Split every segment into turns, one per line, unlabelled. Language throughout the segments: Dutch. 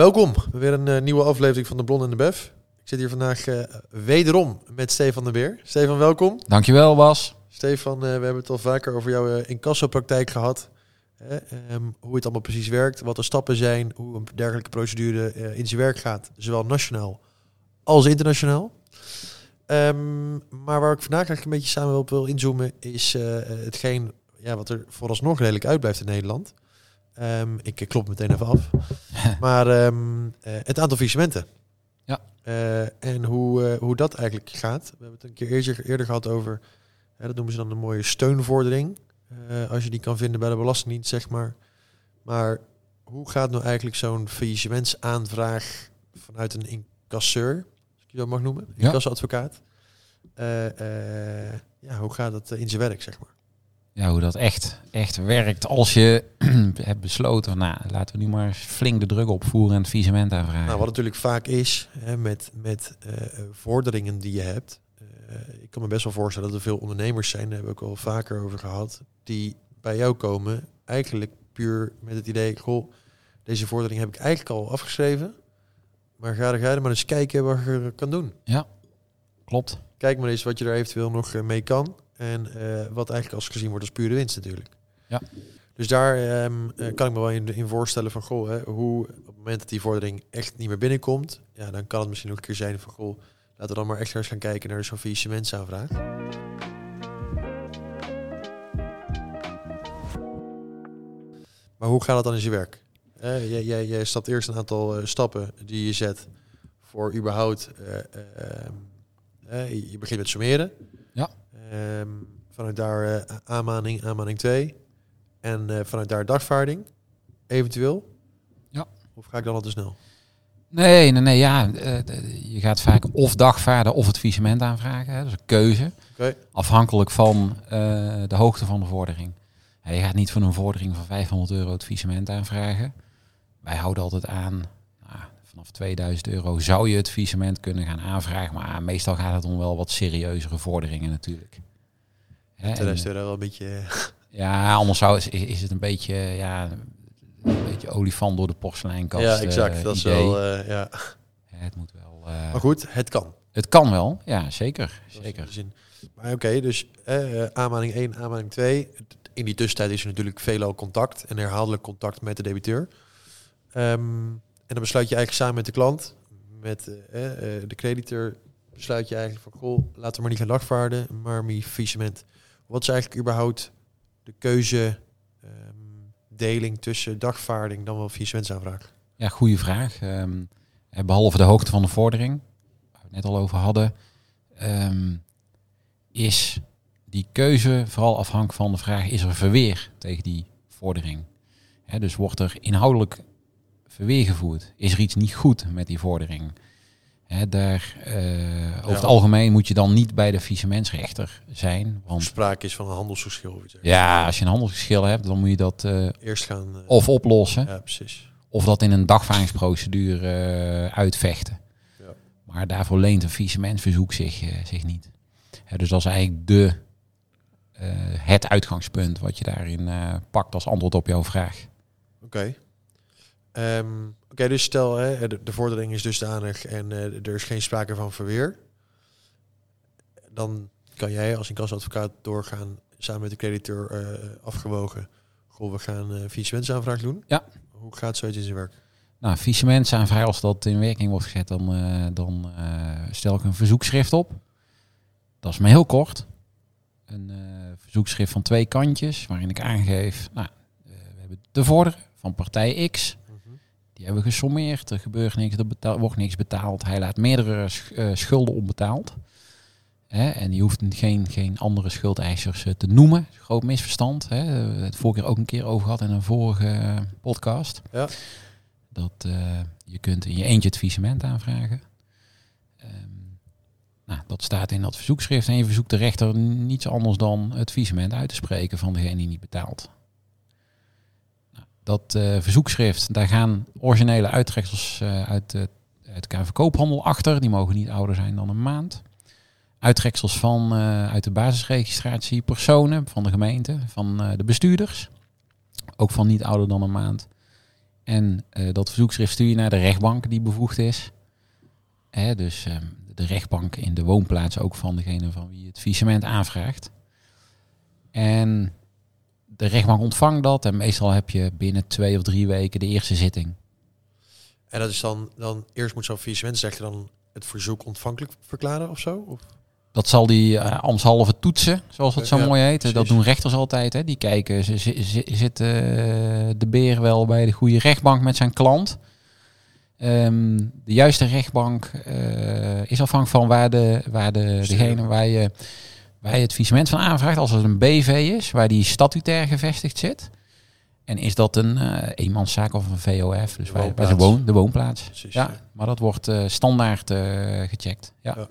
Welkom bij weer een eh, nieuwe aflevering van De Blonde en de Bef. Ik zit hier vandaag eh, wederom met Stefan de Beer. Stefan, welkom.
Dankjewel, Bas.
Stefan, eh, we hebben het al vaker over jouw incassopraktijk gehad. Ehm, hoe het allemaal precies werkt, wat de stappen zijn, hoe een dergelijke procedure in zijn werk gaat, zowel nationaal als internationaal. Ehm, maar waar ik vandaag eigenlijk een beetje samen op wil inzoomen, is hetgeen ja, wat er vooralsnog redelijk uitblijft in Nederland. Ehm, ik klop meteen even af. maar ehm, eh, het aantal faillissementen.
Ja.
Eh, en hoe, eh, hoe dat eigenlijk gaat. We hebben het een keer eerder, eerder gehad over, dat noemen ze dan een mooie steunvordering. Als je die kan vinden bij de Belastingdienst, zeg maar. Maar hoe gaat nou eigenlijk zo'n faillissementsaanvraag vanuit een incasseur, als ik je dat mag noemen, eh, ja, hoe gaat dat in zijn werk, zeg maar?
Ja, hoe dat echt, echt werkt als je hebt besloten, nou, laten we nu maar flink de druk opvoeren en het visement aanvragen.
Nou, wat natuurlijk vaak is hè, met, met eh, vorderingen die je hebt. eh, ik kan me best wel voorstellen dat er veel ondernemers zijn, daar hebben we ook al vaker over gehad, die bij jou komen eigenlijk puur met het idee, goh, deze vordering heb ik eigenlijk al afgeschreven, maar ga er, ga er maar eens kijken wat je kan doen.
Klopt.
Kijk maar eens wat je daar eventueel nog eh, mee kan en eh, wat eigenlijk als gezien wordt als pure winst natuurlijk.
Ja.
Dus daar ehm, eh, kan ik me wel in, in voorstellen van, goh, hè, hoe op het moment dat die vordering echt niet meer binnenkomt, ja, dan kan het misschien ook een keer zijn van, goh, laten we dan maar echt eens gaan kijken naar zo'n faillissementsaanvraag. Maar hoe gaat dat dan in zijn werk? Eh, jij, jij, jij stapt eerst een aantal eh, stappen die je zet voor überhaupt, eh, eh, ehm, eh, je- je begint met summeren.
Ja.
Ehm, vanuit daar eh, aanmaning, aanmaning 2. En eh, vanuit daar dagvaarding, eventueel.
Ja.
Of ga ik dan al te snel?
Nee, nee, nee, ja. eh, je gaat vaak of dagvaarden of het visement aanvragen. Hè. Dat is een keuze. Afhankelijk van eh, de hoogte van de vordering. Ja, je gaat niet voor een vordering van 500 euro het visement aanvragen. Wij houden altijd aan, vanaf 2000 euro zou je het visement kunnen gaan aanvragen. Maar ah, meestal gaat het om wel wat serieuzere vorderingen natuurlijk. Hè, en,
2000 euro wel een beetje... eh,
ja, anders zou, is, is het een beetje, ja, een beetje olifant door de porseleinkast.
ja, exact.
eh,
dat is wel... eh, ja.
Het moet wel.
Maar goed, het kan.
het kan wel, ja, zeker.
Dat
zeker.
zin. Maar oké, dus aanmaning 1, aanmaning 2. In die tussentijd is er natuurlijk veelal contact en herhaaldelijk contact met de debiteur. Ehm, en dan besluit je eigenlijk samen met de klant, met eh, eh, de crediteur, besluit je eigenlijk van, goh, laten we maar niet gaan dagvaarden, maar meer faillissement. Wat is eigenlijk überhaupt de keuze, ehm, deling tussen dagvaarding dan wel faillissementsaanvraag?
Ja, goede vraag. Ehm, eh, behalve de hoogte van de vordering, waar we het net al over hadden, ehm, is die keuze vooral afhankelijk van de vraag: is er verweer tegen die vordering? Hè, dus wordt er inhoudelijk verweer gevoerd? Is er iets niet goed met die vordering? Hè, daar, eh, over het algemeen moet je dan niet bij de faillissementsrechter zijn. Want
Sprake is van een iets.
ja, als je een handelsgeschil hebt, dan moet je dat eh,
Eerst gaan... eh,
of oplossen
ja, precies.
of dat in een dagvaardingsprocedure uitvechten.
Ja.
Maar daarvoor leent een faillissementverzoek zich, zich niet. Hè, dus dat is eigenlijk de, het uitgangspunt wat je daarin pakt als antwoord op jouw vraag.
Oké. Ehm, Oké, dus stel, hè, de, de vordering is dusdanig en eh, er is geen sprake van verweer. Dan kan jij als incassoadvocaat doorgaan samen met de crediteur eh, afgewogen. Goh, we gaan een faillissementsaanvraag doen.
Ja.
Hoe gaat zoiets in zijn werk?
Nou, faillissementsaanvraag, als dat in werking wordt gezet, dan, eh, dan eh, stel ik een verzoekschrift op. Dat is maar heel kort. Een eh, verzoekschrift van twee kantjes, waarin ik aangeef, nou, eh, we hebben de vorderen van partij X. Die hebben we gesommeerd. Er gebeurt niks, er betaal- wordt niks betaald. Hij laat meerdere eh, schulden onbetaald. Hè, en je hoeft geen, geen andere schuldeisers eh, te noemen. Groot misverstand. Hè. Het vorige keer ook een keer over gehad in een vorige podcast.
Ja.
Dat eh, je kunt in je eentje het faillissement aanvragen. Ehm, nou, dat staat in dat verzoekschrift. En je verzoekt de rechter niets anders dan het faillissement uit te spreken van degene die niet betaalt. Dat eh, verzoekschrift, daar gaan originele uittreksels eh, uit, de uit de KV Koophandel achter. Die mogen niet ouder zijn dan een maand. Uittreksels van, eh, uit de basisregistratie personen van de gemeente, van de bestuurders. Ook van niet ouder dan een maand. En dat verzoekschrift stuur je naar de rechtbank die bevoegd is. Hè, dus ehm, de rechtbank in de woonplaats ook van degene van wie het faillissement aanvraagt. En de rechtbank ontvangt dat en meestal heb je binnen twee of drie weken de eerste zitting.
En dat is dan, dan eerst moet zo'n faillissementsrechter dan het verzoek ontvankelijk verklaren of zo? Of?
Dat zal die uh, ambtshalve toetsen, zoals dat zo
Ja,
mooi heet.
precies.
Dat doen rechters altijd. Hè. Die kijken, zit eh, de beer wel bij de goede rechtbank met zijn klant. Ehm, de juiste rechtbank eh, is afhankelijk van waar, de, waar de, degene waar je, je het faillissement van aanvraagt. Als het een BV is, waar die statutair gevestigd zit. En is dat een eh eenmanszaak of een VOF? Dus waar, waar de,
woonplaats.
woon, de woonplaats.
Precies.
Ja, maar dat wordt eh, standaard eh, gecheckt. Ja.
Ja.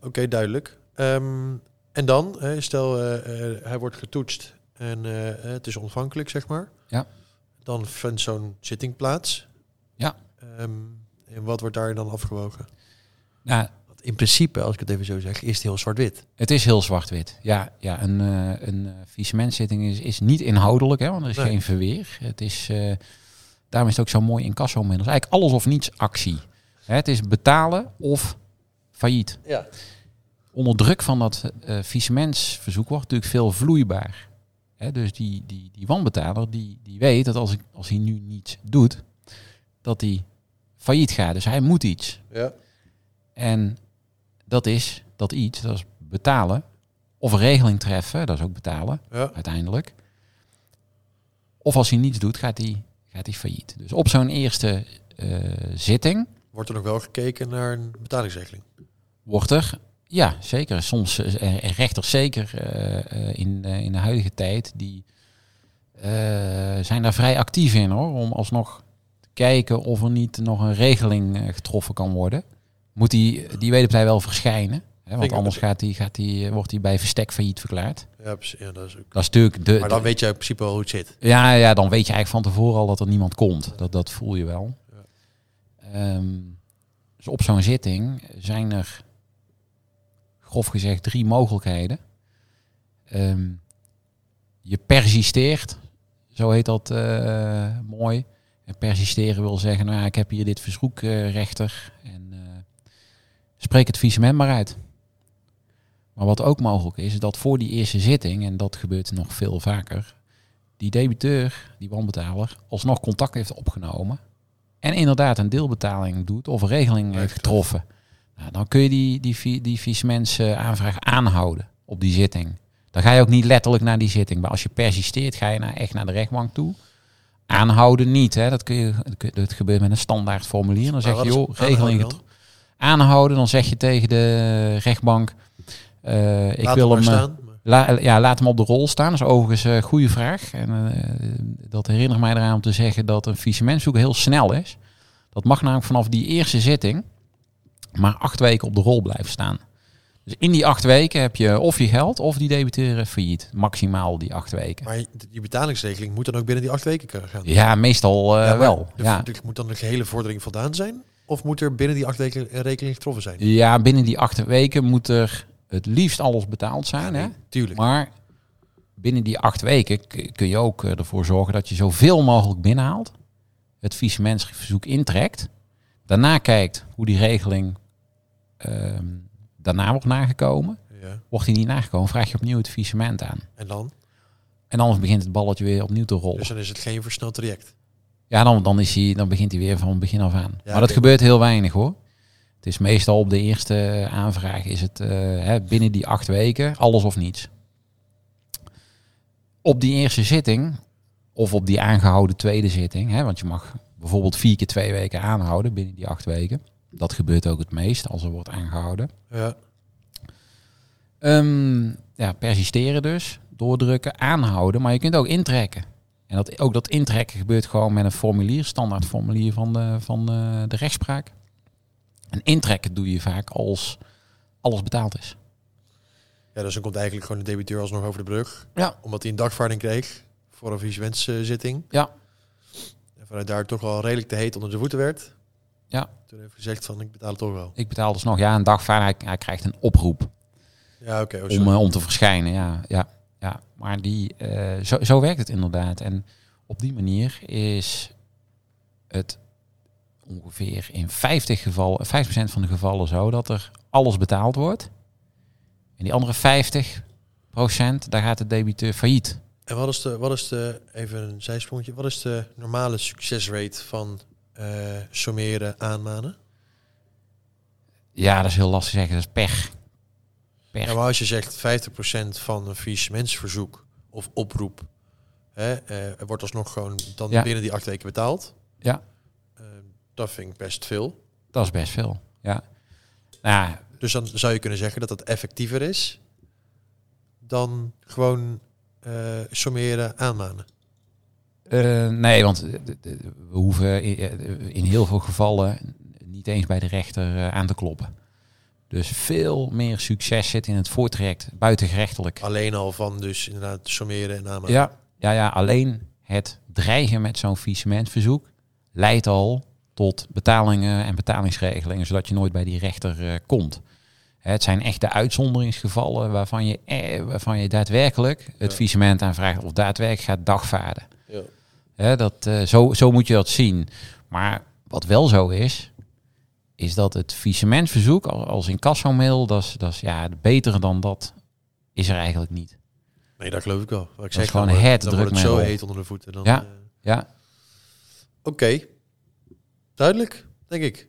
Oké, duidelijk. Ehm, en dan, stel hij wordt getoetst en het is ontvankelijk, zeg maar.
Ja.
Dan vindt zo'n zitting plaats.
Ja.
Ehm, en wat wordt daar dan afgewogen?
Nou,
Want in principe, als ik het even zo zeg, is het heel zwart-wit.
Het is heel zwart-wit. Ja, ja een, eh een eh, faillissementzitting is, is niet inhoudelijk, hè, want er is
Nee.
geen verweer. Het is, eh, daarom is het ook zo mooi in kassomiddels. Eigenlijk alles of niets actie. Hè, het is betalen of failliet.
Ja.
Onder druk van dat eh faillissementsverzoek wordt natuurlijk veel vloeibaar. Hè, dus die, die, die wanbetaler die, die weet dat als, ik, als hij nu niets doet, dat hij failliet gaat. Dus hij moet iets.
Ja.
En dat is dat iets, dat is betalen. Of een regeling treffen, dat is ook betalen
Ja.
uiteindelijk. Of als hij niets doet, gaat hij, gaat hij failliet. Dus op zo'n eerste eh, zitting
Wordt er nog wel gekeken naar een betalingsregeling?
wordt er, ja zeker, soms eh, eh, rechters zeker eh, in, de- in de huidige tijd, die zijn daar vrij actief in hoor, om alsnog kijken of er niet nog een regeling eh, getroffen kan worden. Moet die, die wederpartij wel verschijnen, hè, want anders gaat die, gaat die, wordt hij bij verstek failliet verklaard.
Ja, precies. Ja, dat is ook.
Dat is natuurlijk de,
Maar dan weet je in principe wel hoe het zit.
Ja, ja, dan weet je eigenlijk van tevoren al dat er niemand komt. Dat, dat voel je wel.
Ja.
Ehm, dus op zo'n zitting zijn er, grof gezegd, drie mogelijkheden. Ehm, je persisteert, zo heet dat eh, mooi. En persisteren wil zeggen, nou ja, ik heb hier dit verzoek, eh, rechter. En eh, spreek het faillissement maar uit. Maar wat ook mogelijk is, is dat voor die eerste zitting, en dat gebeurt nog veel vaker, die debiteur, die wanbetaler, alsnog contact heeft opgenomen. En inderdaad een deelbetaling doet of een regeling heeft getroffen. Nou, dan kun je die, die, die faillissementsaanvraag aanhouden op die zitting. Dan ga je ook niet letterlijk naar die zitting. Maar als je persisteert, ga je naar, echt naar de rechtbank toe. Aanhouden niet. Hè. Dat, kun je, dat gebeurt met een standaard formulier. Dan zeg je, joh, regeling
aanhouden.
Dan zeg je tegen de rechtbank, eh, ik
Laat
wil hem... eh,
staan.
La, ja, laat hem op de rol staan. Dat is overigens een goede vraag. En eh, dat herinnert mij eraan om te zeggen dat een faillissementzoek heel snel is. Dat mag namelijk vanaf die eerste zitting maar acht weken op de rol blijven staan. Dus in die acht weken heb je of je geld of die debiteur failliet. Maximaal die acht weken.
Maar die betalingsregeling moet dan ook binnen die acht weken kunnen gaan.
Ja, meestal eh,
Ja,
wel.
de-
Ja.
de- moet dan de gehele vordering voldaan zijn? Of moet er binnen die acht weken een rekening getroffen zijn?
ja, binnen die acht weken moet er het liefst alles betaald zijn. hè?
Tuurlijk.
Maar binnen die acht weken kun je ook eh, ervoor zorgen dat je zoveel mogelijk binnenhaalt. Het faillissementsverzoek intrekt. Daarna kijkt hoe die regeling ehm, daarna wordt nagekomen.
Ja.
Wordt die niet nagekomen, vraag je opnieuw het faillissement aan.
En dan?
En dan begint het balletje weer opnieuw te rollen.
Dus dan is het geen versneld traject.
Ja, dan, dan, is hij, dan begint hij weer van begin af aan. maar dat
oké.
gebeurt heel weinig hoor. Het is meestal op de eerste aanvraag is het eh, hè, binnen die acht weken alles of niets. Op die eerste zitting, of op die aangehouden tweede zitting, hè, want je mag bijvoorbeeld vier keer twee weken aanhouden binnen die acht weken. Dat gebeurt ook het meest als er wordt aangehouden.
Ja.
Ehm, ja, persisteren dus, doordrukken, aanhouden, maar je kunt ook intrekken. En dat, ook dat intrekken gebeurt gewoon met een formulier, standaard formulier van de, van de, de rechtspraak. En intrekken doe je vaak als alles betaald is.
ja, dus dan komt eigenlijk gewoon de debiteur alsnog over de brug.
Ja.
Omdat hij een dagvaarding kreeg voor een visuemenszitting.
Ja.
En vanuit daar toch wel redelijk te heet onder de voeten werd.
Ja.
Toen heeft gezegd van ik betaal het toch wel.
Ik betaal dus nog ja, een dagvaarder, hij, hij krijgt een oproep
Ja, oké. oh,
om, eh, om te verschijnen. Ja, ja, ja. Maar die, eh, zo, zo werkt het inderdaad. En op die manier is het ongeveer in 50 gevallen, 50% van de gevallen zo dat er alles betaald wordt. En die andere 50%, daar gaat de debiteur failliet.
En wat is de, wat is de, even een zijsprongetje, wat is de normale succesrate van eh sommeren aanmanen?
Ja, dat is heel lastig te zeggen. Dat is pech. Pech.
Ja, maar als je zegt 50% van een faillissementsverzoek of oproep, hè, eh, wordt alsnog gewoon dan
Ja.
binnen die acht weken betaald.
Ja.
Eh, dat vind ik best veel.
Dat is best veel. Ja. Nou, ja,
Dus dan zou je kunnen zeggen dat dat effectiever is dan gewoon sommeren aanmanen.
Eh, nee, want we hoeven in, eh, in heel veel gevallen niet eens bij de rechter eh, aan te kloppen. Dus veel meer succes zit in het voortraject, buitengerechtelijk.
Alleen al van dus inderdaad sommeren en aanmanen.
Ja, ja, ja, alleen het dreigen met zo'n faillissementverzoek leidt al tot betalingen en betalingsregelingen, zodat je nooit bij die rechter komt. Het zijn echt de uitzonderingsgevallen waarvan je, eh, waarvan je daadwerkelijk het
Ja.
faillissement aanvraagt of daadwerkelijk gaat dagvaarden.
Ja.
Hè, dat, eh, zo, zo moet je dat zien. Maar wat wel zo is, is dat het faillissementverzoek al- als incassomail, dat is, dat is ja, beter dan dat is er eigenlijk niet.
Nee, dat geloof ik wel. Ik zeg,
gewoon
dan
het
dan wordt het zo heet onder de voeten. Dan,
Ja.
eh,
Ja,
Oké. Duidelijk, denk ik.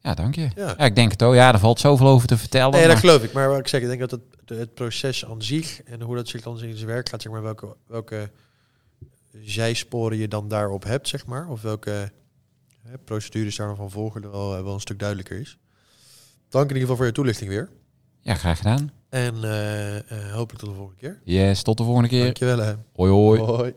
ja dank je.
Ja.
Ja, ik denk het ook. Ja, er valt zoveel over te vertellen.
Nee, dat
maar-
geloof ik. Maar wat ik zeg, ik denk dat het, het proces aan zich en hoe dat zich dan in zijn werk gaat, zeg maar, welke, welke zijsporen je dan daarop hebt, zeg maar, of welke hè, procedures daarvan volgen, wel, wel een stuk duidelijker is. Dank in ieder geval voor je toelichting weer.
Ja, graag gedaan.
En eh, eh, hopelijk tot de volgende keer.
Yes, tot de volgende keer.
Dankjewel. Hè.
Hoi hoi.
Hoi.